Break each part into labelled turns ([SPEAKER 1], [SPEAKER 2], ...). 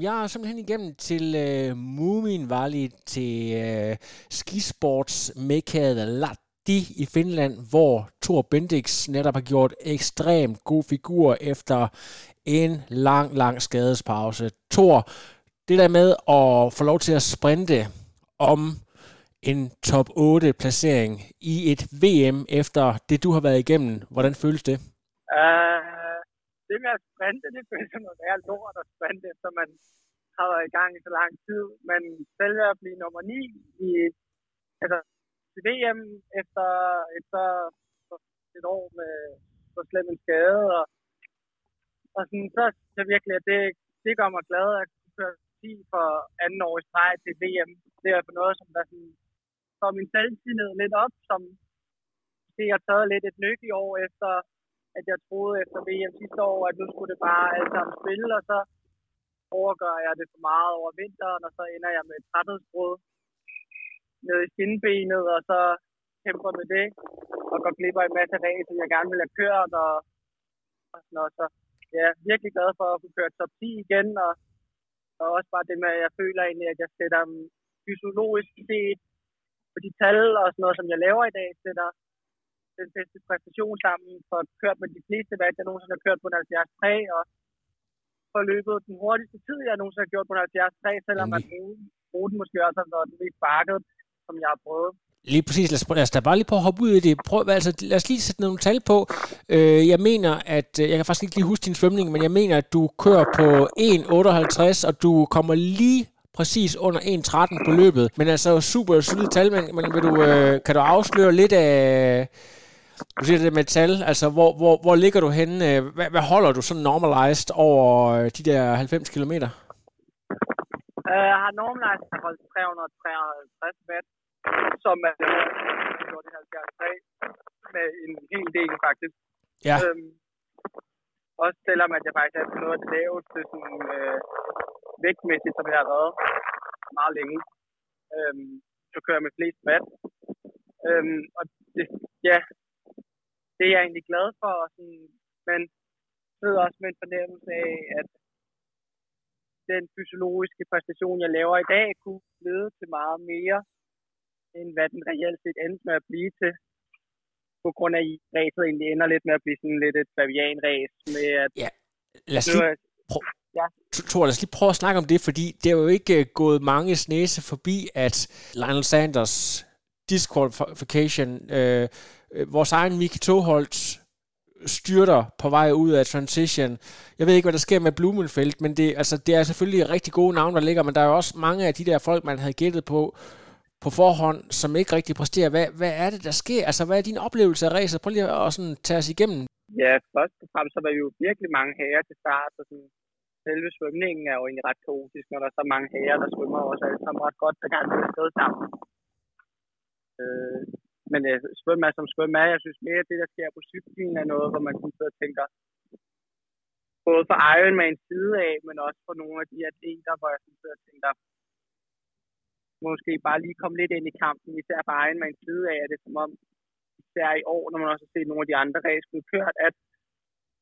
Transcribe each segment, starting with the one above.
[SPEAKER 1] Jeg er simpelthen igennem til øh, Moomin Valley, til øh, uh, skisportsmekkaet Latti i Finland, hvor Thor Bendix netop har gjort ekstremt god figur efter en lang, lang skadespause. Thor, det der med at få lov til at sprinte om en top 8 placering i et VM efter det, du har været igennem, hvordan føles det?
[SPEAKER 2] Uh, det med at sprinte, det føles som noget værre lort at sprinte, efter man har været i gang i så lang tid. Men selv at blive nummer 9 i altså, til VM efter, efter et år med så slem en skade, og, og sådan, så så jeg virkelig, at det, det gør mig glad at kunne køre 10 for anden år i streg til VM. Det er for noget, som der sådan, får min selvtillid lidt op, som det har taget lidt et nyk i år efter, at jeg troede efter VM sidste år, at nu skulle det bare alt sammen spille, og så overgør jeg det for meget over vinteren, og så ender jeg med et træthedsbrud nede i skinbenet, og så kæmper med det, og går glip af en masse race, som jeg gerne ville have kørt, og, og sådan noget. Så jeg er virkelig glad for at kunne køre top 10 igen, og, og også bare det med, at jeg føler egentlig, at jeg sætter fysiologisk set på de tal og sådan noget, som jeg laver i dag, sætter den bedste præstation sammen for at køre med de fleste valg, jeg nogensinde har kørt på en 73, og for løbet den hurtigste tid, jeg nogensinde har gjort på en 73, selvom man bruger den måske også har været den mest som jeg har prøvet.
[SPEAKER 1] Lige præcis. Lad os, lad os da bare lige prøve at hoppe ud i det. Prøv, altså, lad os lige sætte nogle tal på. Øh, jeg mener, at... Øh, jeg kan faktisk ikke lige huske din svømning, men jeg mener, at du kører på 1,58, og du kommer lige præcis under 1,13 på løbet. Men altså super solide tal, men, men vil du, øh, kan du afsløre lidt af... Du siger det med tal, altså hvor, hvor, hvor ligger du henne? Øh, hvad, hvad holder du sådan normalized over øh, de der 90 km?
[SPEAKER 2] Uh, jeg har normalized holdt 353 watt, som er det 73 med en hel del faktisk.
[SPEAKER 1] Ja.
[SPEAKER 2] Øhm, også selvom at jeg faktisk er noget af det laveste sådan, øh, vægtmæssigt, som jeg har været meget længe. Øhm, så kører jeg med flest watt. Øhm, og det, ja, det er jeg egentlig glad for. Og sådan, men sidder også med en fornemmelse af, at den fysiologiske præstation, jeg laver i dag, kunne lede til meget mere, end hvad den reelt set endte med at blive til. På grund af, at racet egentlig ender lidt med at blive sådan lidt et bavian-race med at...
[SPEAKER 1] Ja, lad os lige prøv, ja. Tor, lad os lige prøve at snakke om det, fordi det er jo ikke uh, gået mange næse forbi, at Lionel Sanders disqualification, øh, øh, vores egen Miki Toholt styrter på vej ud af transition. Jeg ved ikke, hvad der sker med Blumenfeldt, men det, altså, det er selvfølgelig rigtig gode navne, der ligger, men der er jo også mange af de der folk, man havde gættet på, på forhånd, som ikke rigtig præsterer. Hvad, hvad er det, der sker? Altså, hvad er din oplevelse af racet? Prøv lige at sådan, tage os igennem.
[SPEAKER 2] Ja, først og fremmest så var vi jo virkelig mange herrer til start, og sådan, selve svømningen er jo egentlig ret kaotisk, når der er så mange herrer, der svømmer også alle sammen ret godt, der kan det sted sammen. Øh, men øh, svømmer som svømmer, jeg synes mere, at det, der sker på cyklen, er noget, hvor man sådan tænker, både for Ironmans side af, men også for nogle af de atleter, hvor jeg sådan sidder og tænker, måske bare lige komme lidt ind i kampen, især for Ironmans side af, er det som om, især i år, når man også har set nogle af de andre ræs blive kørt, at,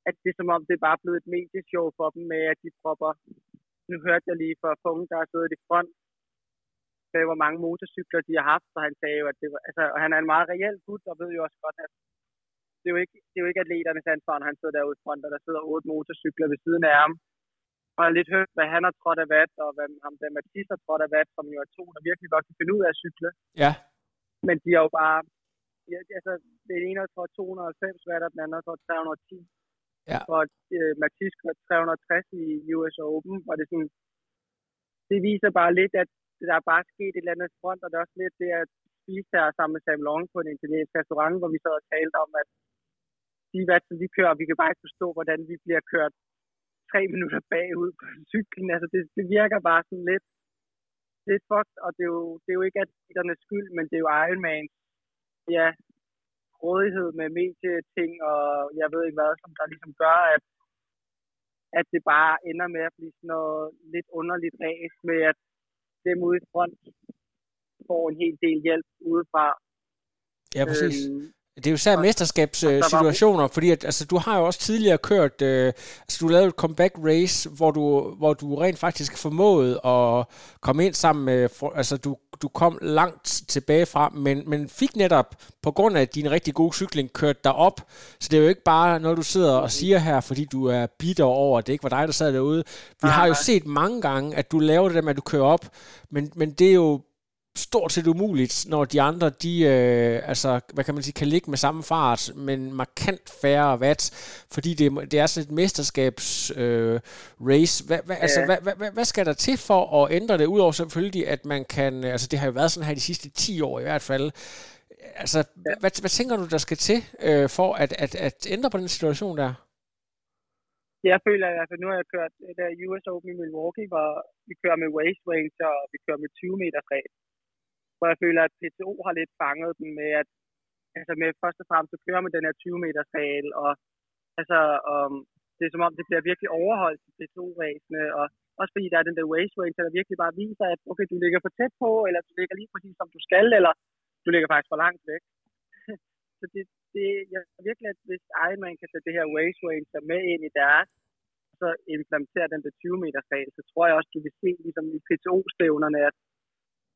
[SPEAKER 2] at det er som om, det er bare blevet et medieshow for dem med, at de propper, nu hørte jeg lige fra Punkt, der har siddet i front, sagde, hvor mange motorcykler de har haft, så han sagde jo, at det var, altså, han er en meget reel gut, og ved jo også godt, at det er jo ikke, det er jo ikke atleternes ansvar, når han sidder derude i front, og der sidder otte motorcykler ved siden af ham. Og jeg har lidt hørt, hvad han har trådt af vat, og hvad ham der Mathis har trådt af vat, som jo er to, der virkelig godt kan finde ud af at cykle.
[SPEAKER 1] Ja.
[SPEAKER 2] Men de er jo bare, ja, altså, det ene har trådt 290 watt, og den anden har trådt 310.
[SPEAKER 1] Ja.
[SPEAKER 2] Og uh, Mathis kørte 360 i US Open, og det, sådan, det viser bare lidt, at der er bare sket et eller andet front, og det er også lidt det at spise her sammen med Sam Long på en italiensk restaurant, hvor vi sad og talte om, at de hvad vi kører, vi kan bare ikke forstå, hvordan vi bliver kørt tre minutter bagud på cyklen. Altså det, det virker bare sådan lidt lidt fucked, og det er jo, det er jo ikke atleternes skyld, men det er jo Ironman, ja, rådighed med medieting, og jeg ved ikke hvad, som der ligesom gør, at, at det bare ender med at blive sådan noget lidt underligt ræs med, at dem ude i front får en hel del hjælp udefra.
[SPEAKER 1] Ja, præcis. Øhm, det er jo især mesterskabssituationer, fordi at, altså, du har jo også tidligere kørt, øh, altså du lavede et comeback race, hvor du, hvor du rent faktisk formåede at komme ind sammen med, for, altså du, du kom langt tilbage fra, men, men fik netop på grund af din rigtig gode cykling kørt dig op. Så det er jo ikke bare noget, du sidder og siger her, fordi du er bitter over, at det ikke var dig, der sad derude. Vi har jo set mange gange, at du laver det der med, at du kører op, men, men det er jo stort set umuligt, når de andre, de, øh, altså, hvad kan man sige, kan ligge med samme fart, men markant færre watt, fordi det, det er sådan et mesterskabs øh, race. Hvad, hvad, altså, ja. altså, hvad, hvad, hvad skal der til for at ændre det, udover selvfølgelig, at man kan, altså det har jo været sådan her de sidste 10 år i hvert fald, altså, ja. hvad, hvad tænker du, der skal til øh, for at, at, at ændre på den situation der?
[SPEAKER 2] Jeg føler i hvert fald, nu har jeg kørt der US Open i Milwaukee, hvor vi kører med waist range, og vi kører med 20 meter race hvor jeg føler, at PTO har lidt fanget den med, at altså med først og fremmest at køre med den her 20 meters regel, og altså um, det er som om, det bliver virkelig overholdt i PTO-ræsene, og også fordi der er den der waste range, der virkelig bare viser, at okay, du ligger for tæt på, eller du ligger lige præcis som du skal, eller du ligger faktisk for langt væk. så det, det jeg virkelig, at hvis Ironman kan sætte det her waste range med ind i deres, så implementere den der 20 meters regel, så tror jeg også, du vil se ligesom i PTO-stævnerne, at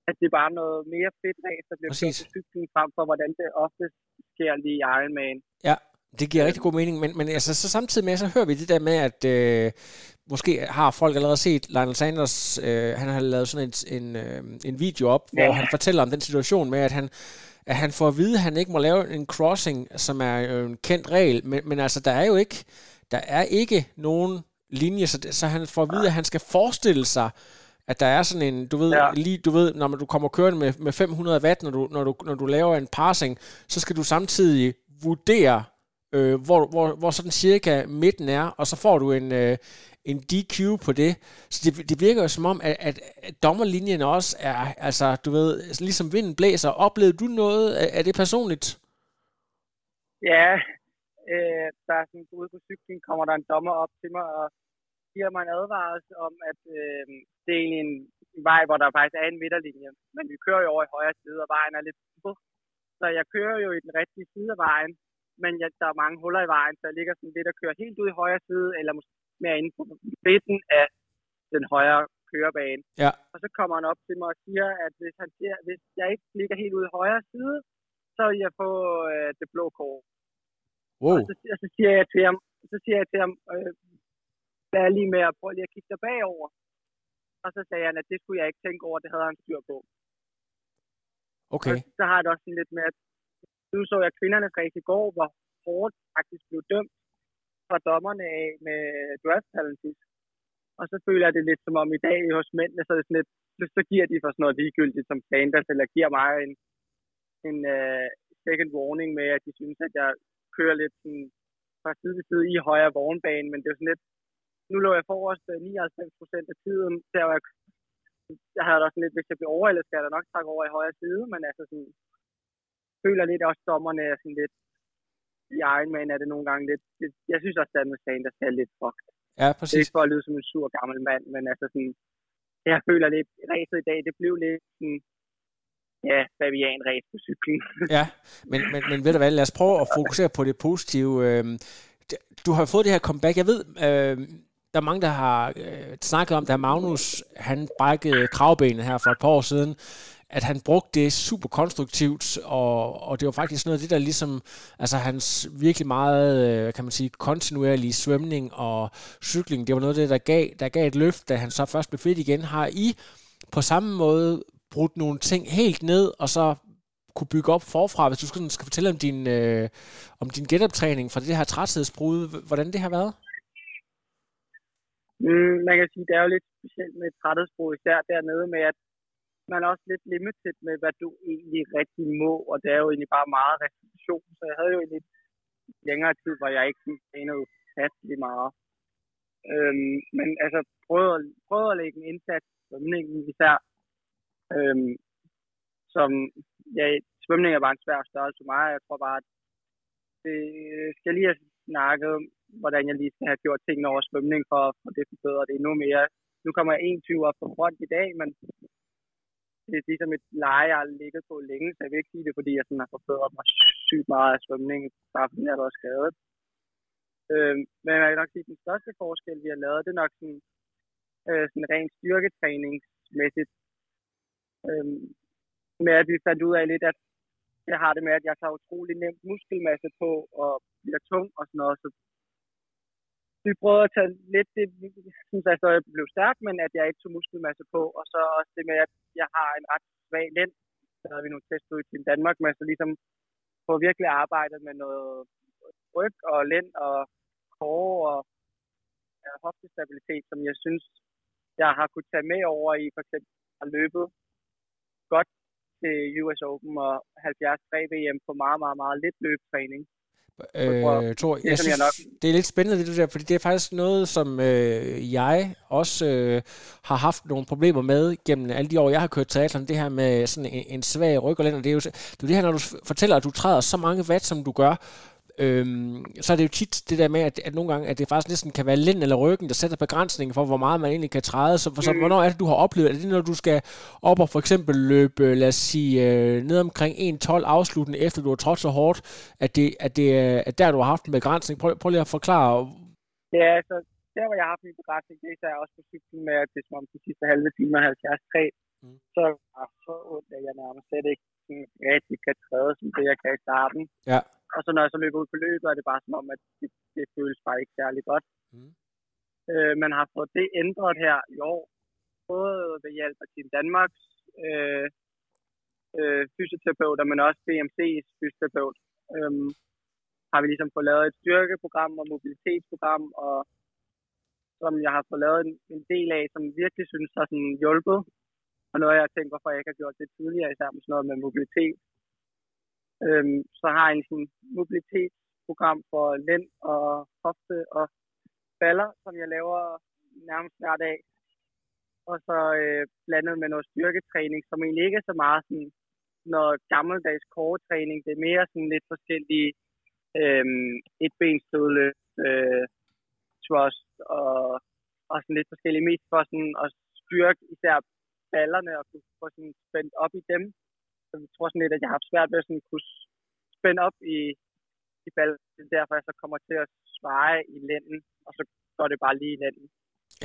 [SPEAKER 2] at det er bare noget mere fedt race, der bliver kørt på cyklen, frem for hvordan det ofte sker lige i Ironman.
[SPEAKER 1] Ja, det giver rigtig god mening, men, men altså, så samtidig med, så hører vi det der med, at øh, måske har folk allerede set Lionel Sanders, øh, han har lavet sådan en, en, øh, en video op, ja. hvor han fortæller om den situation med, at han, at han får at vide, at han ikke må lave en crossing, som er en kendt regel, men, men altså, der er jo ikke, der er ikke nogen linje, så, så han får at vide, at han skal forestille sig, at der er sådan en, du ved, ja. lige, du ved, når du kommer kørende med, med 500 watt, når du, når, du, når du laver en parsing, så skal du samtidig vurdere, øh, hvor, hvor, hvor sådan cirka midten er, og så får du en, øh, en DQ på det. Så det, det virker jo som om, at, at, at dommerlinjen også er, altså, du ved, ligesom vinden blæser. Oplevede du noget af, af det personligt?
[SPEAKER 2] Ja, øh, der er sådan, ude på cyklen kommer der en dommer op til mig og giver mig en advarsel om, at øh, det er en vej, hvor der faktisk er en midterlinje. Men vi kører jo over i højre side, og vejen er lidt Så jeg kører jo i den rigtige side af vejen, men jeg, der er mange huller i vejen, så jeg ligger sådan lidt og kører helt ud i højre side, eller måske mere inde på midten af den højre kørebane.
[SPEAKER 1] Ja.
[SPEAKER 2] Og så kommer han op til mig og siger, at hvis, han siger, hvis jeg ikke ligger helt ud i højre side, så vil jeg få øh, det blå kort.
[SPEAKER 1] Wow.
[SPEAKER 2] Og så, og så siger jeg til ham, så siger jeg til ham, øh, er lige med at prøve lige at kigge dig bagover. Og så sagde han, at det skulle jeg ikke tænke over, det havde han styr på.
[SPEAKER 1] Okay.
[SPEAKER 2] Og så har jeg det også sådan lidt med, at nu så jeg kvindernes race i går, hvor hårdt faktisk blev dømt fra dommerne af med draft penalties. Og så føler jeg det lidt som om i dag hos mændene, så, er det sådan lidt, så giver de for sådan noget ligegyldigt som Sanders, eller giver mig en, en uh, second warning med, at de synes, at jeg kører lidt sådan fra side til side i højre vognbane, men det er sådan lidt, nu lå jeg forrest 99 øh, procent af tiden, der var jeg, jeg havde også lidt, hvis jeg bliver overhældet, skal jeg da nok trække over i højre side, men altså sådan, føler lidt også dommerne er sådan lidt, i Ironman er det nogle gange lidt, det, jeg synes også, at med Sanders er lidt fucked.
[SPEAKER 1] Ja, præcis.
[SPEAKER 2] Det er ikke for at lyde som en sur gammel mand, men altså sådan, jeg føler lidt, racet i dag, det blev lidt sådan, ja, bavian race på cyklen.
[SPEAKER 1] ja, men, men, men ved du hvad, lad os prøve at fokusere på det positive. Øhm, du har fået det her comeback. Jeg ved, øh, der er mange, der har øh, snakket om, da Magnus han brækkede kravbenet her for et par år siden, at han brugte det super konstruktivt, og, og det var faktisk noget af det, der ligesom, altså hans virkelig meget, øh, kan man sige, kontinuerlige svømning og cykling, det var noget af det, der gav, der gav et løft, da han så først blev fedt igen. Har I på samme måde brudt nogle ting helt ned, og så kunne bygge op forfra, hvis du skal, skal fortælle om din, øh, om din genoptræning fra det her træthedsbrud, hvordan det har været?
[SPEAKER 2] Mm, man kan sige, det er jo lidt specielt med træthedsbrug, især dernede med, at man er også lidt limited med, hvad du egentlig rigtig må, og det er jo egentlig bare meget restriktion, så jeg havde jo en lidt længere tid, hvor jeg ikke trænede fastlig meget. Øhm, men altså, prøvede, prøvede at lægge en indsats, svømningen især, Øhm, som, ja, svømning er bare en svær størrelse for mig. Jeg tror bare, at det skal lige have snakket om, hvordan jeg lige skal have gjort tingene over svømning for for det forbedrer det endnu mere. Nu kommer jeg 21 op på front i dag, men det er ligesom et leje, jeg har ligget på længe, så jeg vil ikke sige det, fordi jeg sådan har forbedret mig sygt meget af svømning, bare fordi jeg har været skadet. Øh, men jeg vil nok sige, at den største forskel, vi har lavet, det er nok sådan, øh, sådan rent styrketræningsmæssigt. Øh, med at vi fandt ud af lidt, at jeg har det med, at jeg tager utrolig nemt muskelmasse på og bliver tung og sådan noget. Så vi prøvede at tage lidt det, jeg synes jeg så jeg blev stærk, men at jeg ikke tog muskelmasse på. Og så også det med, at jeg har en ret svag lænd. Så havde vi nogle tester ud i Danmark, men så ligesom få virkelig arbejdet med noget ryg og lænd og kåre og ja, hoftestabilitet, som jeg synes, jeg har kunnet tage med over i for eksempel har løbet godt til US Open og 73 VM på meget, meget, meget lidt løbetræning.
[SPEAKER 1] Øh, Thor, det, jeg synes, jeg det er lidt spændende det der, fordi det er faktisk noget, som øh, jeg også øh, har haft nogle problemer med gennem alle de år, jeg har kørt triathlon, det her med sådan en, en svag ryg og lænd, det er jo det, er det her, når du fortæller, at du træder så mange watt, som du gør, øhm, så er det jo tit det der med, at, at nogle gange, at det faktisk næsten kan være lænd eller ryggen, der sætter begrænsningen for, hvor meget man egentlig kan træde. Så, for, så mm. hvornår er det, du har oplevet? Er det når du skal op og for eksempel løbe, lad os sige, øh, ned omkring 1-12 afslutning, efter du har trådt så hårdt, at det, at det at der, du har haft en begrænsning? Prøv, prøv lige at forklare.
[SPEAKER 2] Ja, altså, der hvor jeg har haft en begrænsning, det er også på cyklen med, at det er som om de sidste halve time 73, mm. så er så ondt, at jeg nærmest slet ikke rigtig kan træde, som det jeg kan i starten.
[SPEAKER 1] Ja.
[SPEAKER 2] Og så når jeg så løber ud på løbet, er det bare som om, at det, det føles bare ikke særlig godt. Mm. Øh, man har fået det ændret her i år, både ved hjælp af Team Danmarks øh, øh, fysioterapeuter, men også BMC's fysioterapeut. Øh, har vi ligesom fået lavet et styrkeprogram og mobilitetsprogram, og som jeg har fået lavet en, en del af, som virkelig synes har sådan hjulpet. Og noget, jeg tænkt, hvorfor jeg ikke har gjort det tidligere, især med sådan noget med mobilitet. Øhm, så har jeg en sådan, mobilitetsprogram for lænd og hofte og baller, som jeg laver nærmest hver dag. Og så øh, blandet med noget styrketræning, som egentlig ikke er så meget sådan, noget gammeldags core-træning. Det er mere sådan lidt forskellige øh, etbenstødle, øh, trust og, og sådan lidt forskellige mest for sådan at styrke især ballerne og få sådan spændt op i dem. Så jeg tror sådan lidt, at jeg har haft svært ved at sådan kunne spænde op i, i ballen. Er derfor, jeg så kommer til at svare i lænden, og så går det bare lige i lænden.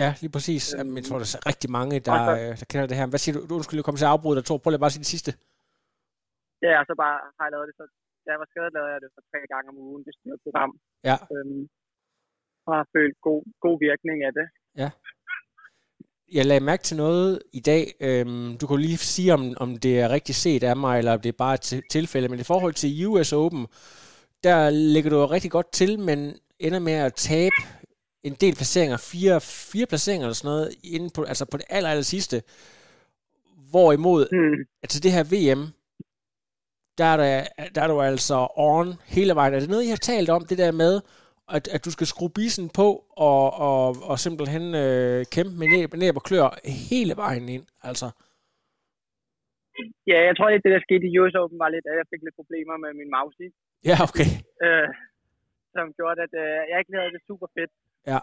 [SPEAKER 1] Ja, lige præcis. Jamen, jeg tror, der er rigtig mange, der, så, øh, der kender det her. Hvad siger du? Du skulle komme til at afbryde dig, Tor. Prøv lige bare at sige det sidste.
[SPEAKER 2] Ja, og så bare har jeg lavet det. Så, da jeg var skadet, lavede jeg det for tre gange om ugen. Det styrer program.
[SPEAKER 1] Ja.
[SPEAKER 2] Øhm, og har følt god, god virkning af det.
[SPEAKER 1] Ja jeg lagde mærke til noget i dag. Øhm, du kan lige sige, om, om det er rigtig set af mig, eller om det er bare et tilfælde. Men i forhold til US Open, der ligger du rigtig godt til, men ender med at tabe en del placeringer, fire, fire placeringer eller sådan noget, inde på, altså på det aller, aller sidste. Hvorimod, mm. altså det her VM, der er, der, der er du altså on hele vejen. Er det noget, I har talt om, det der med at, at du skal skrue bisen på og, og, og simpelthen øh, kæmpe med næb, næb og klør hele vejen ind, altså?
[SPEAKER 2] Ja, jeg tror lidt, det der skete i US Open var lidt, at jeg fik lidt problemer med min mouse.
[SPEAKER 1] Ja, okay.
[SPEAKER 2] Øh, som gjorde, at øh, jeg ikke havde det super fedt.
[SPEAKER 1] Ja.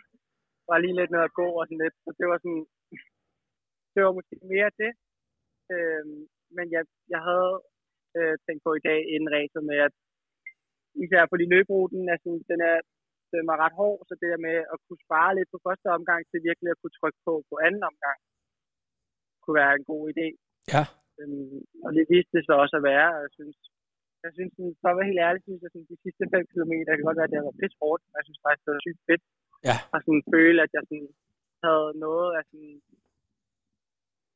[SPEAKER 2] var lige lidt ned at gå og sådan lidt. Så det var sådan, det var måske mere det. Øh, men jeg, jeg havde øh, tænkt på i dag inden ræset med, at især på de løberuten, altså, den er, den er ret hård, så det der med at kunne spare lidt på første omgang til virkelig at kunne trykke på på anden omgang, kunne være en god idé.
[SPEAKER 1] Ja.
[SPEAKER 2] Øhm, og det viste det så også at være, og jeg synes, jeg synes, for at være helt ærlig, synes jeg, sådan, de sidste 5 km, kan godt være, at det været pisse hårdt, men jeg synes faktisk, det var sygt fedt.
[SPEAKER 1] Ja.
[SPEAKER 2] Og sådan føle, at jeg sådan, havde noget af sådan,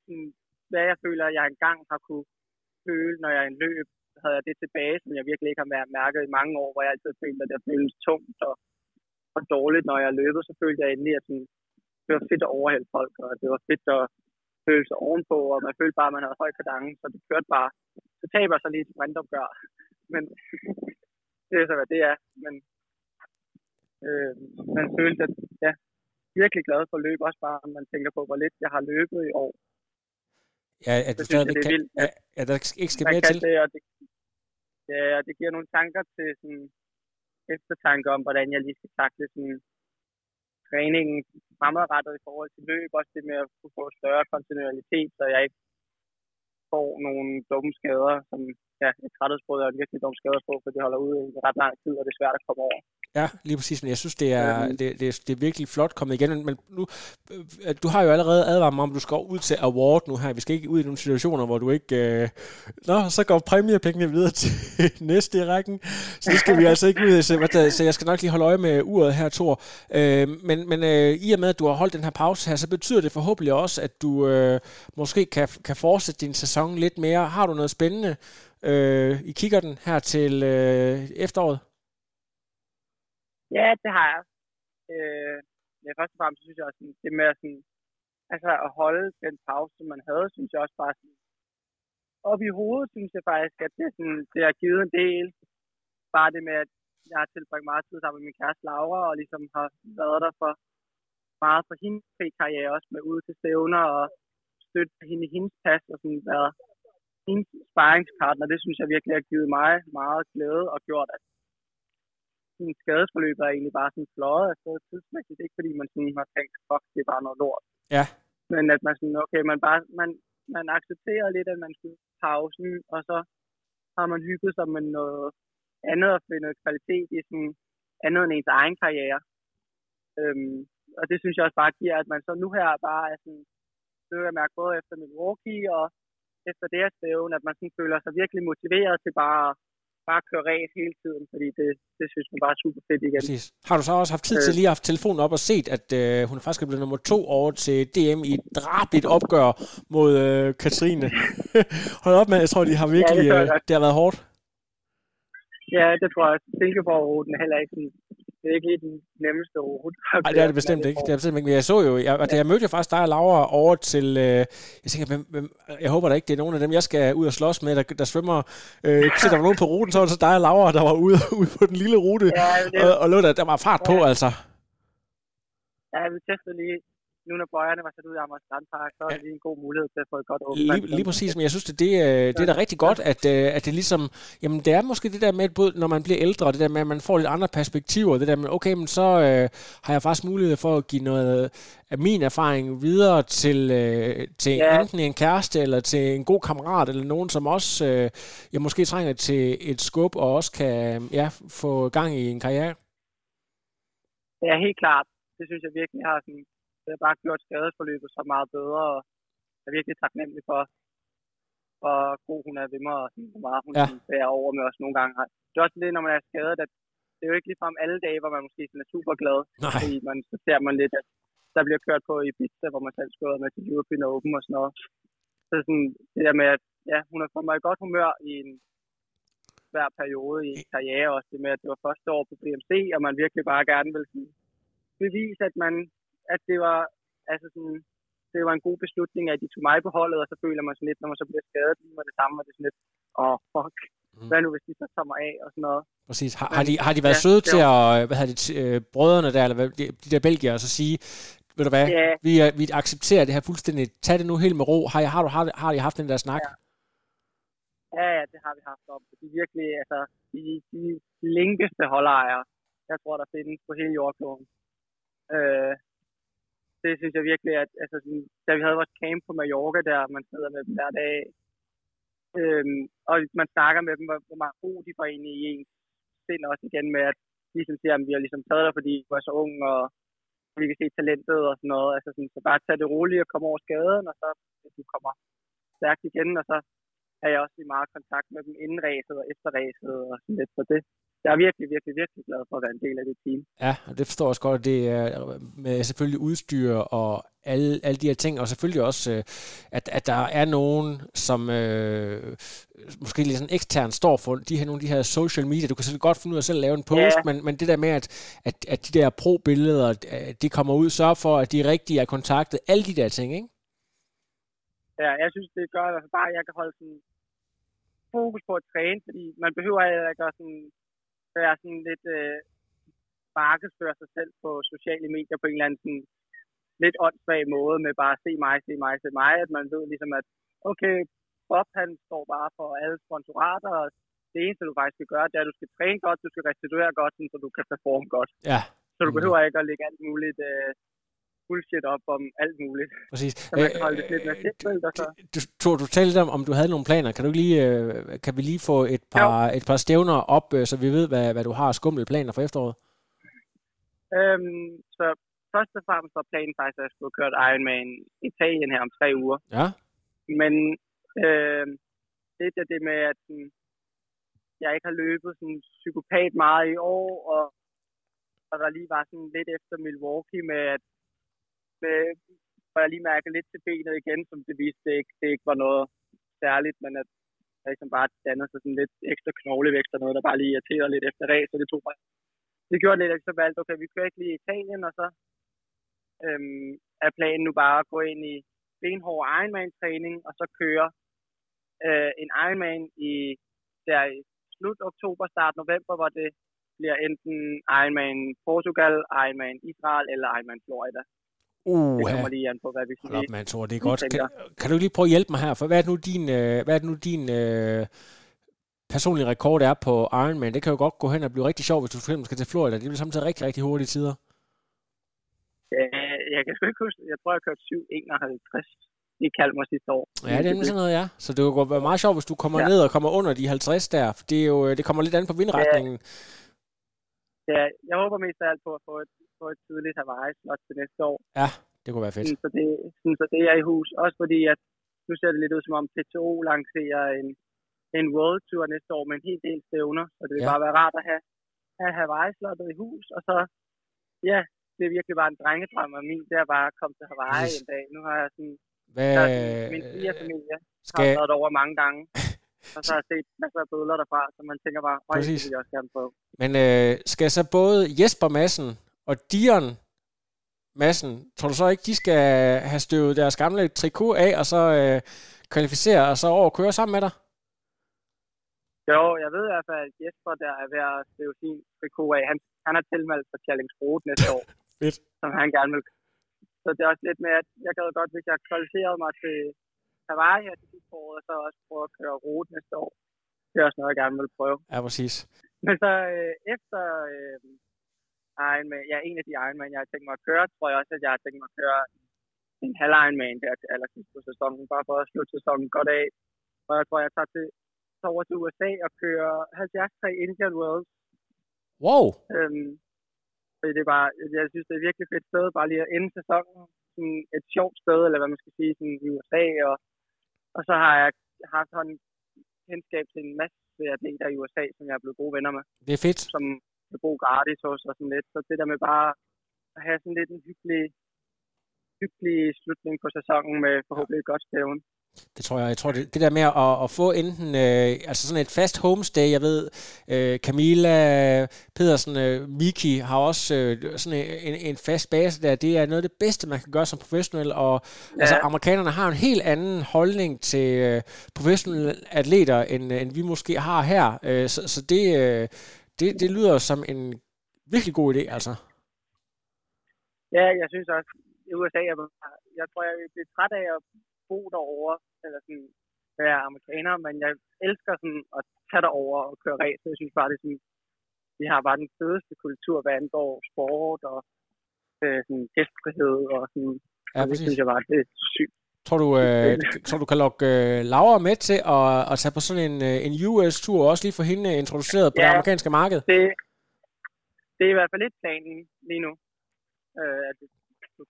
[SPEAKER 2] sådan, hvad jeg føler, at jeg engang har kunne føle, når jeg er en løb, havde jeg det tilbage, som jeg virkelig ikke har mærket i mange år, hvor jeg altid følte, at det føltes tungt og, og dårligt, når jeg løbede. Så følte jeg endelig, at sådan, det var fedt at overhælde folk, og det var fedt at føle sig ovenpå, og man følte bare, at man havde høj kadence, så det kørte bare. Så taber jeg så lige et sprintopgør. Men det er så, hvad det er. Men øh, man følte, at ja, virkelig glad for løb, også bare, når man tænker på, hvor lidt jeg har løbet i år.
[SPEAKER 1] Ja, at du stadigvæk kan, vildt, at, at der ikke skal mere til.
[SPEAKER 2] Det, og det, øh, og det giver nogle tanker til sådan, eftertanke om, hvordan jeg lige skal takle sådan, træningen fremadrettet i forhold til løb, også det med at kunne få større kontinuitet, så jeg ikke får nogle dumme skader, som ja, et træthedsbrud er virkelig dumme skader på, for det holder ud i ret lang tid, og det er svært at komme over.
[SPEAKER 1] Ja, lige præcis, men jeg synes, det er, øhm. det, det, det er virkelig flot kommet igen, men nu, øh, du har jo allerede advaret mig om, du skal ud til award nu her. Vi skal ikke ud i nogle situationer, hvor du ikke... Øh... Nå, så går præmiepengene videre til næste i rækken, så det skal vi altså ikke ud i. Så, så jeg skal nok lige holde øje med uret her, Thor. Øh, men men øh, i og med, at du har holdt den her pause her, så betyder det forhåbentlig også, at du øh, måske kan, kan fortsætte din sæson lidt mere. Har du noget spændende øh, i kigger den her til øh, efteråret?
[SPEAKER 2] Ja, det har jeg. Øh, ja, først og fremmest synes jeg også, det med at, sådan, altså at holde den pause, som man havde, synes jeg også bare sådan, op i hovedet, synes jeg faktisk, at det, sådan, det har givet en del. Bare det med, at jeg har tilbragt meget tid sammen med min kæreste Laura, og ligesom har været der for meget for hendes karriere også med ude til stævner og støtte hende i hendes pas og sådan været hendes sparringspartner, det synes jeg virkelig har givet mig meget glæde og gjort, at min skadesforløb er egentlig bare sådan fløjet afsted tidsmæssigt. Ikke fordi man sådan har tænkt, fuck, det bare noget lort.
[SPEAKER 1] Ja.
[SPEAKER 2] Men at man sådan, okay, man bare, man, man accepterer lidt, at man skulle pausen, og så har man hygget sig med noget andet og finde noget kvalitet i sådan andet end ens egen karriere. Øhm, og det synes jeg også bare giver, at man så nu her bare er sådan, det jeg mærke både efter Milwaukee og efter det stævn, at man sådan føler sig virkelig motiveret til bare bare køre race hele tiden, fordi det, det synes man bare er super fedt igen.
[SPEAKER 1] Præcis. Har du så også haft tid til øh. lige at have telefonen op og set, at øh, hun faktisk er blevet nummer to over til DM i et drabligt opgør mod øh, Katrine? Hold op med, jeg tror, de har virkelig, ja, det, øh, det har været hårdt.
[SPEAKER 2] Ja, det tror jeg. Silkeborg-ruten er heller ikke sådan det er ikke lige den nemmeste rute.
[SPEAKER 1] Nej, det er det bestemt ikke. Det er bestemt ikke. Men jeg så jo, jeg, ja. jeg mødte jo faktisk dig og Laura over til, øh, jeg tænker, hvem, hvem, jeg håber da ikke, det er nogen af dem, jeg skal ud og slås med, der, der svømmer. Øh, så der var nogen på ruten, så var det så dig og Laura, der var ude, ude på den lille rute, ja, det, og, og lå der, der var fart ja. på, altså.
[SPEAKER 2] Ja, vi testede lige nu når bøjerne var sat ud i Amager Strandpark, så er det lige en god mulighed til at få et godt åbent.
[SPEAKER 1] Lige, lige præcis, men jeg synes, det, det, det er da rigtig godt, at, øh, at det ligesom, jamen det er måske det der med, både når man bliver ældre, det der med, at man får lidt andre perspektiver, det der med, okay, men så øh, har jeg faktisk mulighed for at give noget af min erfaring videre til, øh, til ja. enten en kæreste, eller til en god kammerat, eller nogen, som også øh, jeg måske trænger til et skub, og også kan ja, få gang i en karriere.
[SPEAKER 2] Ja, helt klart. Det synes jeg virkelig har sådan det har bare gjort skadesforløbet så meget bedre, og jeg er virkelig taknemmelig for, hvor god hun er ved mig, og hvor meget hun ja. bærer over med os nogle gange. Det er også det, når man er skadet, at det er jo ikke ligefrem alle dage, hvor man måske sådan er super glad, Nej. fordi man, så ser man lidt, at der bliver kørt på i Ibiza, hvor man selv skulle med til European Open og sådan noget. Så sådan, det der med, at ja, hun har fået mig i godt humør i en hver periode i karriere, også det med, at det var første år på BMC, og man virkelig bare gerne vil bevise, at man at det var, altså sådan, det var en god beslutning, at de tog mig på holdet, og så føler man sådan lidt, når man så bliver skadet, lige med det samme, og det er sådan lidt, åh, oh, fuck, mm. hvad nu, hvis de så tager mig af, og sådan noget.
[SPEAKER 1] Præcis. Har, har, de, har de været ja, søde til at, hvad hedder det, øh, brødrene der, eller hvad, de, de der belgier, og så sige, ved du hvad, ja. vi, vi accepterer det her fuldstændig, tag det nu helt med ro. Har, har, du, har, har I haft den der snak?
[SPEAKER 2] Ja. Ja, ja, det har vi haft om. De virkelig, altså, de, de længeste holdejere, jeg tror, der findes på hele jordkloden. Øh, det synes jeg virkelig, at altså, sådan, da vi havde vores camp på Mallorca der, man sidder med dem hver dag, øhm, og man snakker med dem, hvor, hvor meget ro de får ind i en sind også igen med, at de ligesom siger, at vi har ligesom taget dig, fordi du er så ung, og vi kan se talentet og sådan noget. Altså sådan, så bare tage det roligt og komme over skaden, og så at du kommer stærkt igen, og så er jeg også i meget kontakt med dem inden ræset og efter ræset og sådan lidt. Så det, jeg er virkelig, virkelig, virkelig glad for at være en del af det team.
[SPEAKER 1] Ja, og det forstår jeg også godt, det er med selvfølgelig udstyr og alle, alle de her ting, og selvfølgelig også, øh, at, at der er nogen, som øh, måske lidt sådan ekstern står for de her, nogle af de her social media. Du kan selvfølgelig godt finde ud af selv at lave en post, ja. men, men det der med, at, at, at de der pro-billeder, de kommer ud, sørge for, at de rigtige er kontaktet, alle de der ting, ikke?
[SPEAKER 2] Ja, jeg synes, det gør altså bare, at jeg kan holde sådan fokus på at træne, fordi man behøver ikke at sådan være sådan lidt øh, markedsføre sig selv på sociale medier på en eller anden sådan, lidt åndssvag måde med bare se mig, se mig, se mig, at man ved ligesom, at okay, Bob han står bare for alle sponsorater, og det eneste, du faktisk skal gøre, det er, at du skal træne godt, du skal restituere godt, så du kan performe godt.
[SPEAKER 1] Ja.
[SPEAKER 2] Så du behøver ikke at lægge alt muligt uh, bullshit op om alt muligt.
[SPEAKER 1] Præcis.
[SPEAKER 2] Så man kan holde det lidt mere simpelt, og så...
[SPEAKER 1] Du, du, du talte om, om du havde nogle planer. Kan, du lige, øh, kan vi lige få et par, et par stævner op, øh, så vi ved, hvad, hvad du har skumle planer for efteråret?
[SPEAKER 2] Øhm, så først og fremmest var planen faktisk, at jeg skulle køre Ironman Italien her om tre uger.
[SPEAKER 1] Ja.
[SPEAKER 2] Men øh, det er det med, at sådan, jeg ikke har løbet sådan psykopat meget i år, og, og der lige var sådan lidt efter Milwaukee med, at Øh, med, hvor jeg lige mærkede lidt til benet igen, som det viste, det ikke, det ikke var noget særligt, men at der ligesom bare dannede sig sådan lidt ekstra knoglevækst og noget, der bare lige irriterer lidt efter ræs, så det tog mig. Det gjorde lidt, at så valgte, okay, vi kører ikke lige Italien, og så øhm, er planen nu bare at gå ind i benhård Ironman-træning, og så køre øh, en Ironman i der i slut oktober, start november, hvor det bliver enten Ironman Portugal, Ironman Israel eller Ironman Florida.
[SPEAKER 1] Uh,
[SPEAKER 2] det kommer lige an på, hvad vi
[SPEAKER 1] skal op, man, tror, det er godt. Kan, kan, du lige prøve at hjælpe mig her? For hvad er det nu din, øh, hvad er det nu din øh, personlige rekord er på Ironman? Det kan jo godt gå hen og blive rigtig sjovt, hvis du for eksempel skal til Florida. Det bliver samtidig rigtig, rigtig hurtige tider.
[SPEAKER 2] Ja, jeg kan sgu ikke huske Jeg tror, jeg kørte 7.51 i Kalmar sidste år.
[SPEAKER 1] Ja, det er nemlig sådan noget, ja. Så det kunne være meget sjovt, hvis du kommer ja. ned og kommer under de 50 der. For det, er jo, det kommer lidt an på vindretningen. Ja,
[SPEAKER 2] ja jeg håber mest af alt på at få et, få et tidligt Hawaii-slot til næste år.
[SPEAKER 1] Ja, det kunne være fedt.
[SPEAKER 2] Sådan, så, det, sådan, så det er i hus. Også fordi, at nu ser det lidt ud som om PTO lancerer en, en World Tour næste år med en hel del stævner. Så det vil ja. bare være rart at have, have Hawaii-slottet i hus. Og så, ja, det er virkelig bare en drengedrøm af min, det er bare at komme til Hawaii yes. en dag. Nu har jeg sådan, Hvad... der sådan min fire familie skal... har været over mange gange. og så har jeg set masser af bødler derfra, så man tænker bare, øj, det vil jeg også gerne prøve.
[SPEAKER 1] Men øh, skal så både Jesper Madsen og Dion Madsen, tror du så ikke, de skal have støvet deres gamle trikot af, og så øh, kvalificere, og så over og køre sammen med dig?
[SPEAKER 2] Jo, jeg ved i hvert fald, at Jesper der er ved at støve sin trikot af. Han, han har tilmeldt for Challenge Road næste år. Som han gerne vil. Så det er også lidt med, at jeg gad godt, hvis jeg kvalificerede mig til Hawaii her til sidste år, og så også prøve at køre rute næste år. Det er også noget, jeg gerne vil prøve.
[SPEAKER 1] Ja, præcis.
[SPEAKER 2] Men så øh, efter øh, Ironman, ja, en af de Ironman, jeg har tænkt mig at køre, tror jeg også, at jeg har tænkt mig at køre en halv Ironman der til allersidst på sæsonen, bare for at slutte sæsonen godt af. Og jeg tror, jeg tager til, tager over til USA og kører 73 Indian Wells.
[SPEAKER 1] Wow!
[SPEAKER 2] Øhm, fordi det er bare, jeg synes, det er virkelig fedt sted, bare lige at ende sæsonen. Sådan et sjovt sted, eller hvad man skal sige, sådan i USA. Og, og så har jeg haft sådan kendskab til en masse atleter i USA, som jeg er blevet gode venner med.
[SPEAKER 1] Det er fedt.
[SPEAKER 2] Som kan bo gratis hos og sådan lidt. Så det der med bare at have sådan lidt en hyggelig, hyggelig slutning på sæsonen med forhåbentlig et godt stævn.
[SPEAKER 1] Det tror jeg. Jeg tror, det, det der med at, at få enten øh, altså sådan et fast homestay, jeg ved, øh, Camilla Pedersen, øh, Miki har også øh, sådan en, en fast base der. Det er noget af det bedste, man kan gøre som professionel, og ja. altså, amerikanerne har en helt anden holdning til øh, professionelle atleter, end, end vi måske har her. Øh, så, så det, øh, det, det lyder som en virkelig god idé, altså.
[SPEAKER 2] Ja, jeg synes også, i USA, jeg, jeg tror, jeg bliver træt af at bo derovre, eller sådan være amerikaner, men jeg elsker sådan at tage derover og køre race. Jeg synes bare, det er sådan, vi har bare den fedeste kultur, hvad angår sport og øh, sådan gæstfrihed og sådan. Ja, og det synes jeg bare, det er sygt.
[SPEAKER 1] Tror du, øh, tror du kan lokke øh, Laura med til at, at tage på sådan en, øh, en US-tur, og også lige få hende introduceret på ja, det amerikanske marked?
[SPEAKER 2] Det, det er i hvert fald lidt planen lige nu, øh, at vi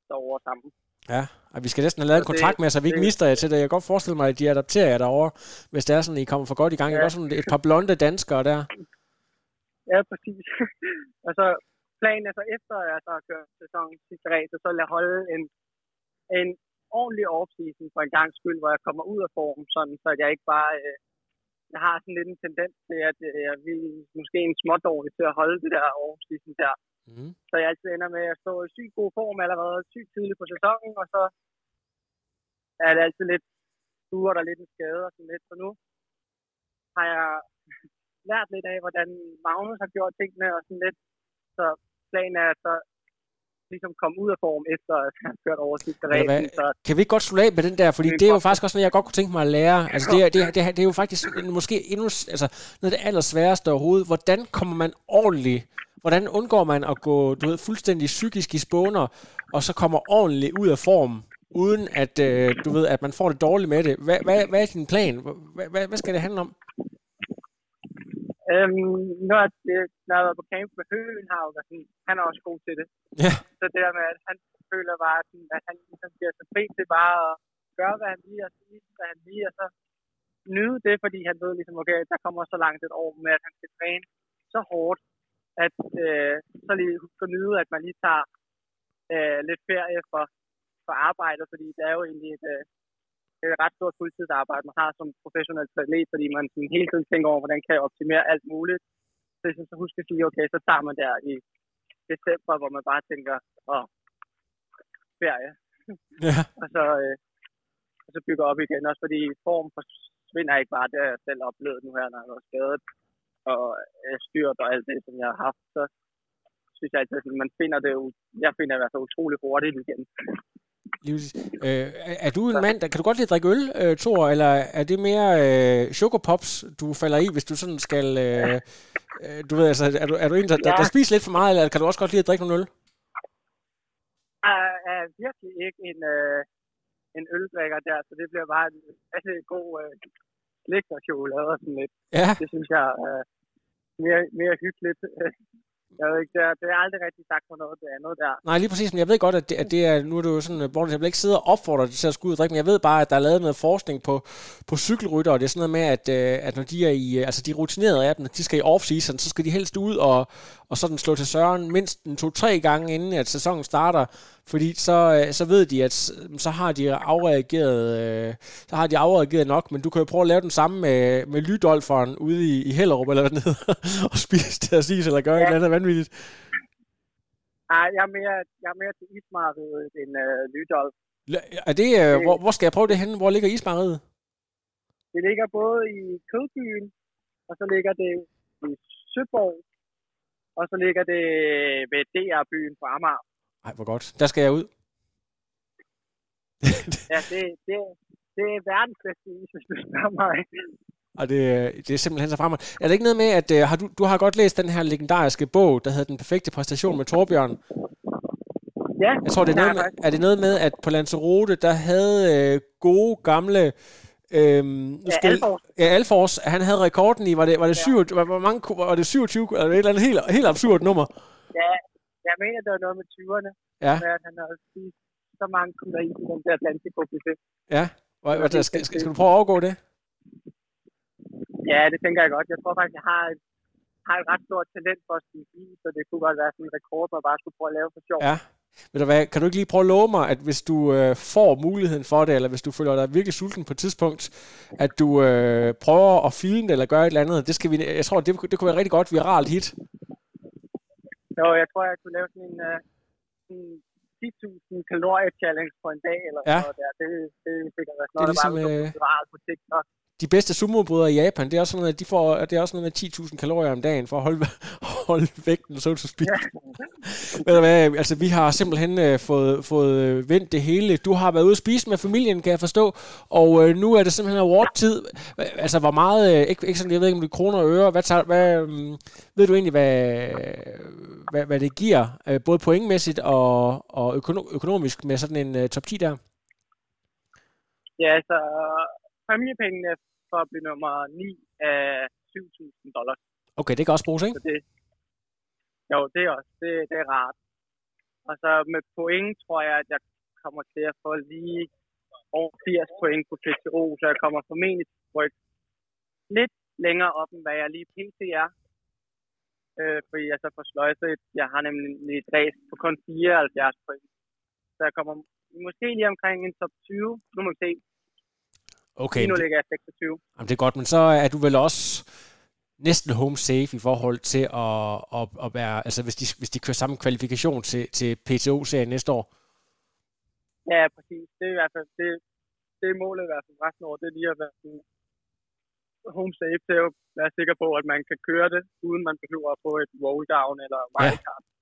[SPEAKER 2] står over sammen.
[SPEAKER 1] Ja, og vi skal næsten have lavet en kontrakt med, så vi ikke mister jer til det. Jeg kan godt forestille mig, at de adapterer jer derovre, hvis det er sådan, at I kommer for godt i gang. Ja. Ikke også sådan et par blonde danskere der?
[SPEAKER 2] Ja, præcis. og så planen er så efter, at jeg så har kørt sæsonen sidste race, så vil jeg holde en, en ordentlig off-season for en gang skyld, hvor jeg kommer ud af form, sådan, så jeg ikke bare... Øh, jeg har sådan lidt en tendens til, at øh, jeg vil måske en smådårlig til at holde det der off-season der. Mm. Så jeg altid ender med at stå i sygt god form allerede sygt tidligt på sæsonen, og så er det altid lidt duer der lidt en skade og sådan lidt. Så nu har jeg lært lidt af, hvordan Magnus har gjort tingene og sådan lidt. Så planen er, at så ligesom komme ud af form efter at have kørt over sidste ræs.
[SPEAKER 1] Kan vi ikke godt slutte af med den der, fordi det, det er jo faktisk også noget, jeg godt kunne tænke mig at lære. Altså det, er, det, er, det, er, det er jo faktisk måske endnu, altså noget af det allersværeste overhovedet. Hvordan kommer man ordentligt, hvordan undgår man at gå du ved, fuldstændig psykisk i spåner, og så kommer ordentligt ud af form, uden at, øh, du ved, at man får det dårligt med det. Hvad, hvad, hvad er din plan? Hvad, hvad, hvad skal det handle om?
[SPEAKER 2] Øhm, når, det, når jeg var på camp med Høen, har jo sådan, han er også god til det.
[SPEAKER 1] Ja.
[SPEAKER 2] Så det der med, at han føler bare, sådan, at han ligesom bliver så fri til bare at gøre, hvad han lige og sige, hvad han lige, og så nyde det, fordi han ved ligesom, okay, der kommer så langt et år med, at han skal træne så hårdt, at øh, så lige huske at nyde, at man lige tager øh, lidt ferie for, for arbejdet, fordi det er jo egentlig et, øh, et ret stort fuldtidsarbejde, man har som professionel atlet, fordi man sådan hele tiden tænker over, hvordan kan jeg optimere alt muligt. Så jeg synes, så husk at sige, okay, så tager man der i december, hvor man bare tænker, åh, ferie.
[SPEAKER 1] Ja.
[SPEAKER 2] og, så, øh, og så bygger op igen, også fordi form forsvinder ikke bare, det har jeg selv oplevet nu her, når jeg var skadet og øh, styrt og alt det, som jeg har haft, så synes jeg altid, at man finder det jo, jeg finder det i hvert fald utrolig hurtigt igen.
[SPEAKER 1] Øh, er du en mand, der, kan du godt lide at drikke øl, øh, Thor, eller er det mere øh, sugar pops, du falder i, hvis du sådan skal, øh, øh, du ved, altså, er du, er du en, der, der, der spiser lidt for meget, eller kan du også godt lide at drikke nogle øl?
[SPEAKER 2] Jeg er virkelig ikke en, øh, en øldrikker der, så det bliver bare en masse god øh, slik og chokolade og sådan lidt.
[SPEAKER 1] Ja.
[SPEAKER 2] Det synes jeg er øh, mere, mere hyggeligt. Jeg ved ikke, det er, det er aldrig rigtig sagt for noget det andet der.
[SPEAKER 1] Nej, lige præcis, men jeg ved godt, at det, at det er, nu er det jo sådan, Borgen, jeg vil ikke sidde og opfordre dig til at skulle ud og drikke, men jeg ved bare, at der er lavet noget forskning på, på cykelrytter, og det er sådan noget med, at, øh, at når de er i, øh, altså de rutinerede af dem, de skal i off-season, så skal de helst ud og, og sådan slå til søren mindst en to-tre gange, inden at sæsonen starter, fordi så, øh, så ved de, at så har de afreageret, øh, så har de afreageret nok, men du kan jo prøve at lave den samme med, med Lydolferen ude i, i Hellerup eller hvad det hedder, og spise og sige, eller gøre ja. et eller andet vanvittigt.
[SPEAKER 2] Nej, jeg er mere, jeg er mere til ismarkedet end øh, Lydolf.
[SPEAKER 1] Er det, øh, hvor, hvor skal jeg prøve det henne? Hvor ligger ismarkedet?
[SPEAKER 2] Det ligger både i Kødbyen, og så ligger det i Søborg, og så ligger det ved DR-byen på Amager.
[SPEAKER 1] Nej, hvor godt. Der skal jeg ud.
[SPEAKER 2] ja, det, det, det er verdens bedste is, hvis du spørger mig.
[SPEAKER 1] Og det, det er simpelthen så fremad. Er det ikke noget med, at uh, har du, du har godt læst den her legendariske bog, der hedder Den perfekte præstation med Torbjørn?
[SPEAKER 2] Ja.
[SPEAKER 1] Jeg tror, det er noget med, er det noget med, at på Lanzarote, der havde uh, gode, gamle Øhm,
[SPEAKER 2] ja, skal, Alfors.
[SPEAKER 1] Ja, Alfors. Han havde rekorden i, var det, var det, syv, ja. var, mange, var det 27, eller et eller andet helt, helt absurd nummer?
[SPEAKER 2] Ja, jeg mener, det var noget med 20'erne.
[SPEAKER 1] Ja.
[SPEAKER 2] At han havde spist så mange kunder i den der Atlantico buffet.
[SPEAKER 1] Ja, og, og der, skal, skal, skal, du prøve at overgå det?
[SPEAKER 2] Ja, det tænker jeg godt. Jeg tror faktisk, jeg har et, har et ret stort talent for at spise is, så det kunne godt være sådan en rekord, man bare skulle prøve at lave for sjov.
[SPEAKER 1] Ja. Ved du hvad, kan du ikke lige prøve at love mig, at hvis du øh, får muligheden for det, eller hvis du føler dig virkelig sulten på et tidspunkt, at du øh, prøver at filme det, eller gøre et eller andet, det skal vi, jeg tror, det, det kunne være rigtig godt viralt hit.
[SPEAKER 2] Jo, jeg tror, jeg kunne lave sådan en, uh, en 10.000 kalorier challenge på en dag, eller
[SPEAKER 1] ja.
[SPEAKER 2] noget der. Det, det er sikkert sådan noget, ligesom, bare øh... på TikTok
[SPEAKER 1] de bedste sumo i Japan, det er også sådan noget, de får, det er også noget med 10.000 kalorier om dagen for at holde, holde vægten, så to speak. Ja. hvad, altså, vi har simpelthen uh, fået, fået vendt det hele. Du har været ude at spise med familien, kan jeg forstå, og uh, nu er det simpelthen award-tid. Altså, hvor meget, uh, ikke, ikke sådan, jeg ved ikke, om det er kroner og øre, hvad, tager, hvad um, ved du egentlig, hvad, hvad, hvad det giver, uh, både pointmæssigt og, og økono- økonomisk med sådan en uh, top 10 der?
[SPEAKER 2] Ja, altså, præmiepengene for at blive nummer 9 af 7.000 dollars.
[SPEAKER 1] Okay, det kan også bruges, ikke?
[SPEAKER 2] Så det, jo, det er også. Det, det er rart. Og så med point tror jeg, at jeg kommer til at få lige over 80 point på PTO, så jeg kommer formentlig til at rykke lidt længere op, end hvad jeg lige pt. er. Øh, fordi jeg så får sløjset, jeg har nemlig et race på kun 74 point. Så jeg kommer måske lige omkring en top 20. Nu må vi se.
[SPEAKER 1] Okay.
[SPEAKER 2] Lige nu ligger jeg 26.
[SPEAKER 1] Jamen, det er godt, men så er du vel også næsten home safe i forhold til at, at, at være, altså hvis de, hvis de kører samme kvalifikation til, til PTO-serien næste år?
[SPEAKER 2] Ja, præcis. Det er i hvert fald, det, det er målet i hvert fald resten år, det er lige at være sådan home safe til at være sikker på, at man kan køre det, uden man behøver at få et roll down eller wildcard.
[SPEAKER 1] Ja.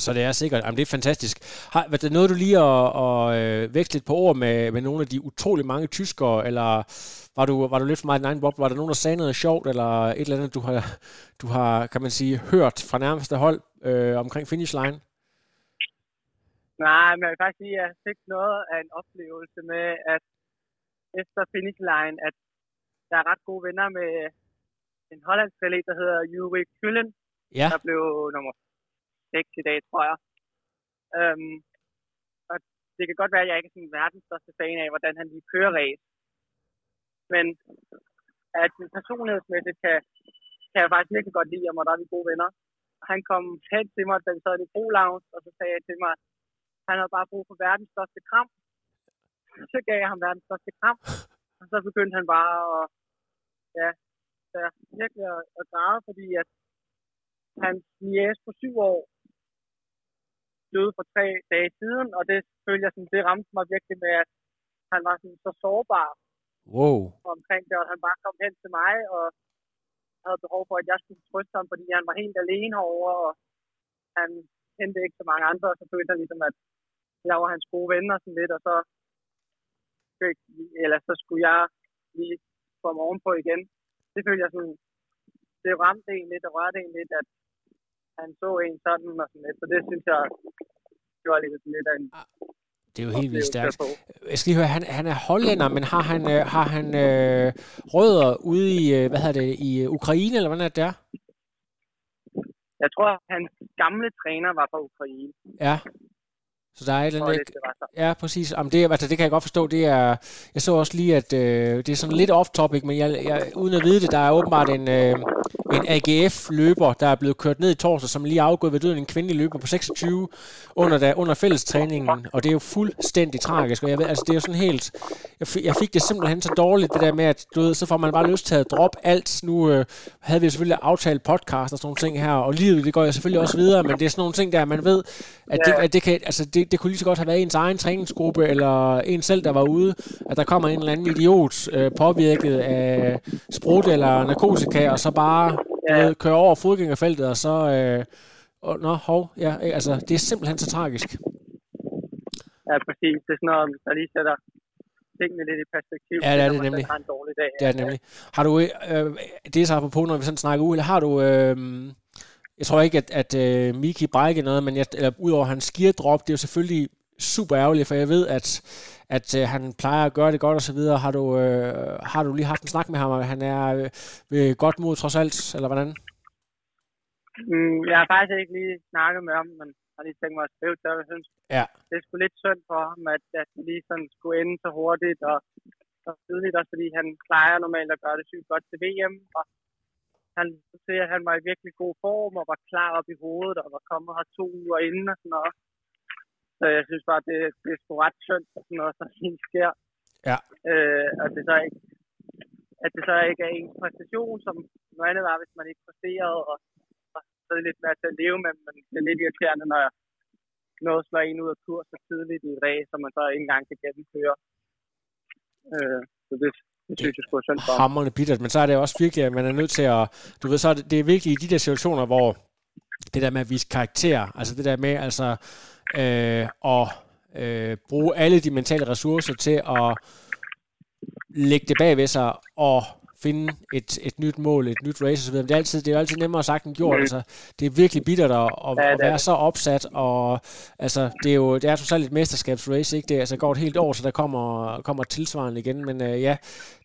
[SPEAKER 1] Så det er sikkert. Jamen, det er fantastisk. Har, var det noget, du lige at, at øh, veksle lidt på ord med, med nogle af de utrolig mange tyskere, eller var du, var du lidt for meget din egen boble? Var der nogen, der sagde noget sjovt, eller et eller andet, du har, du har kan man sige, hørt fra nærmeste hold øh, omkring finish line?
[SPEAKER 2] Nej, men jeg vil faktisk sige, at jeg fik noget af en oplevelse med, at efter finish line, at der er ret gode venner med en hollandsk atlet, der hedder Juwe Kullen,
[SPEAKER 1] ja.
[SPEAKER 2] der blev nummer 6 i dag, tror jeg. Øhm, og det kan godt være, at jeg ikke er sådan verdens største fan af, hvordan han lige kører race. Men at personlighedsmæssigt kan, kan jeg faktisk virkelig godt lide ham, og der er vi gode venner. Han kom hen til mig, da vi sad i Bro Lounge, og så sagde jeg til mig, at han havde bare brug for verdens største kram. Så gav jeg ham verdens største kram. Og så begyndte han bare at, ja, der virkelig at, at græde, fordi at hans niæs på syv år døde for tre dage siden, og det følte jeg sådan, det ramte mig virkelig med, at han var sådan så sårbar
[SPEAKER 1] wow.
[SPEAKER 2] omkring det, og han bare kom hen til mig, og havde behov for, at jeg skulle trøste ham, fordi han var helt alene herovre, og han kendte ikke så mange andre, og så følte han ligesom, at jeg var hans gode venner sådan lidt, og så, eller så skulle jeg lige komme ovenpå igen. Det følte jeg sådan, det ramte en lidt og rørte en lidt, at han så en sådan og sådan lidt, så det synes jeg, var lidt, lidt af en
[SPEAKER 1] ah, det er jo helt vildt stærkt. Jeg skal lige høre, han, han er hollænder, men har han, øh, har han øh, rødder ude i, øh, hvad hedder det, i øh, Ukraine, eller hvordan er det der?
[SPEAKER 2] Jeg tror, at hans gamle træner var fra Ukraine.
[SPEAKER 1] Ja. Så der er et eller andet... Ja, præcis. Jamen, det, altså, det kan jeg godt forstå. Det er, jeg så også lige, at øh, det er sådan lidt off-topic, men jeg, jeg, uden at vide det, der er åbenbart en, øh, en AGF-løber, der er blevet kørt ned i torsdag, som lige afgået ved døden en kvindelig løber på 26 under, der, under fællestræningen, og det er jo fuldstændig tragisk, og jeg ved, altså det er jo sådan helt, jeg, fik, jeg fik det simpelthen så dårligt, det der med, at du ved, så får man bare lyst til at droppe alt. Nu øh, havde vi selvfølgelig aftalt podcast og sådan nogle ting her, og livet, det går jo selvfølgelig også videre, men det er sådan nogle ting der, man ved, at det, at det kan, altså det, det kunne lige så godt have været ens egen træningsgruppe, eller en selv, der var ude, at der kommer en eller anden idiot øh, påvirket af sprut eller narkotika, og så bare ja. ved, kører over fodgængerfeltet, og så... Øh, og, nå, hov, ja, altså, det er simpelthen så tragisk.
[SPEAKER 2] Ja, præcis. Det er sådan noget, der lige sætter tingene lidt i perspektiv.
[SPEAKER 1] Ja, det er det nemlig.
[SPEAKER 2] Har en dårlig dag.
[SPEAKER 1] Det er det nemlig. Har du, øh, det er så apropos, når vi sådan snakker ud, eller har du, øh, jeg tror ikke, at, at uh, Miki brækker noget, men jeg, eller, udover hans skierdrop, det er jo selvfølgelig super ærgerligt, for jeg ved, at, at uh, han plejer at gøre det godt og så videre. Har du, uh, har du lige haft en snak med ham, og han er uh, ved godt mod trods alt, eller hvordan?
[SPEAKER 2] Mm, jeg har faktisk ikke lige snakket med ham, men har lige tænkt mig at skrive til jeg synes,
[SPEAKER 1] ja.
[SPEAKER 2] det er sgu lidt synd for ham, at, at det lige sådan skulle ende så hurtigt og så tidligt, også fordi han plejer normalt at gøre det sygt godt til VM, og han sagde, at han var i virkelig god form og var klar op i hovedet og var kommet her to uger inden og sådan noget. Så jeg synes bare, det, det er sgu ret synd, at sådan noget så helt sker.
[SPEAKER 1] Ja.
[SPEAKER 2] Øh, og det så ikke, at det så ikke er en præstation, som noget andet var, hvis man ikke præsterede, og, og så er det lidt mere til at leve med, men det er lidt irriterende, når jeg noget slår en ud af kurs så tidligt i et ræs, som man så ikke engang kan gennemføre. Øh, så det, det synes jeg skulle for
[SPEAKER 1] Hammerne bittert, men så er det også virkelig, at man er nødt til at, du ved, så er det, det er virkelig i de der situationer, hvor det der med at vise karakter, altså det der med altså øh, at øh, bruge alle de mentale ressourcer til at lægge det bag ved sig og finde et, et nyt mål, et nyt race osv. Men det er, altid, det er jo altid nemmere sagt end gjort. Mm. Altså, det er virkelig bittert at, at, ja, at være så opsat, og altså, det er jo det er totalt et mesterskabsrace, ikke? Det er, altså, går et helt år, så der kommer, kommer tilsvarende igen, men uh, ja,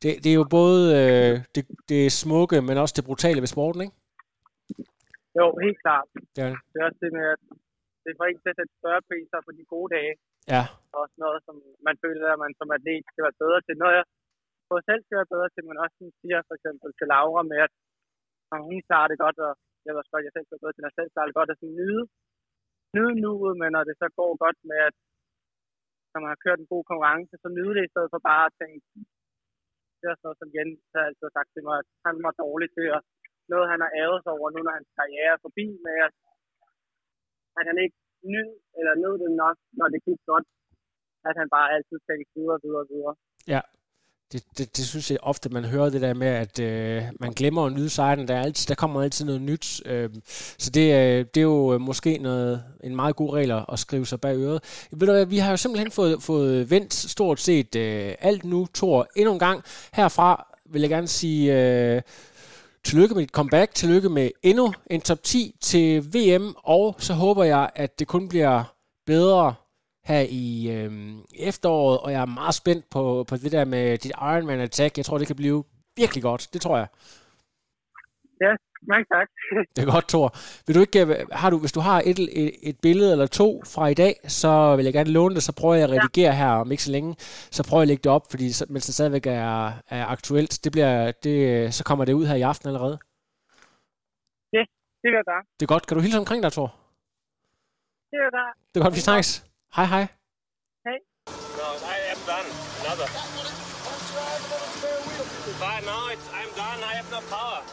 [SPEAKER 1] det, det er jo både uh, det, det smukke, men også det brutale ved sporten, ikke?
[SPEAKER 2] Jo, helt klart.
[SPEAKER 1] Det er, det.
[SPEAKER 2] er også det med, at det får ikke til at sætte større priser på de gode dage.
[SPEAKER 1] Ja.
[SPEAKER 2] Og også noget, som man føler, at man som atlet skal være bedre til. Noget, jeg både selv skal være bedre til, men også sådan siger for eksempel til Laura med, at når hun klarer det godt, og jeg ved også godt, at jeg selv skal bedre til, når jeg selv klarer det godt, at sådan nyde, nyde nuet, men når det så går godt med, at når man har kørt en god konkurrence, så nyde det i stedet for bare at tænke, det er sådan noget, som Jens har altid sagt til mig, at han var dårlig til, og noget han har æret sig over nu, når hans karriere er forbi, med at, at han ikke nyd, eller nød det nok, når det gik godt, at han bare altid tænkte videre, videre, videre.
[SPEAKER 1] Ja, det, det, det synes jeg ofte, man hører det der med, at øh, man glemmer at nyde sejren. Der, er altid, der kommer altid noget nyt. Øh, så det, øh, det er jo øh, måske noget, en meget god regel at skrive sig bag øret. Ved du hvad, vi har jo simpelthen fået, fået vendt stort set øh, alt nu, Thor. Endnu en gang herfra vil jeg gerne sige... Øh, Tillykke med dit comeback, tillykke med endnu en top 10 til VM, og så håber jeg, at det kun bliver bedre her i øh, efteråret, og jeg er meget spændt på, på det der med dit Ironman Attack. Jeg tror, det kan blive virkelig godt. Det tror jeg.
[SPEAKER 2] Ja, mange tak.
[SPEAKER 1] det er godt, Thor. Vil du ikke, øh, har du, hvis du har et, et, et billede eller to fra i dag, så vil jeg gerne låne det, så prøver jeg at redigere ja. her om ikke så længe. Så prøver jeg at lægge det op, fordi mens det stadigvæk er, er aktuelt, det bliver, det, så kommer det ud her i aften allerede.
[SPEAKER 2] Ja, det gør der.
[SPEAKER 1] Det er godt. Kan du hilse omkring dig, Thor?
[SPEAKER 2] Det gør der.
[SPEAKER 1] Det er godt, vi snakkes. Hej, hej.
[SPEAKER 2] Hej.
[SPEAKER 3] No, I am done. Another. But no, it's, I'm done. I have no power.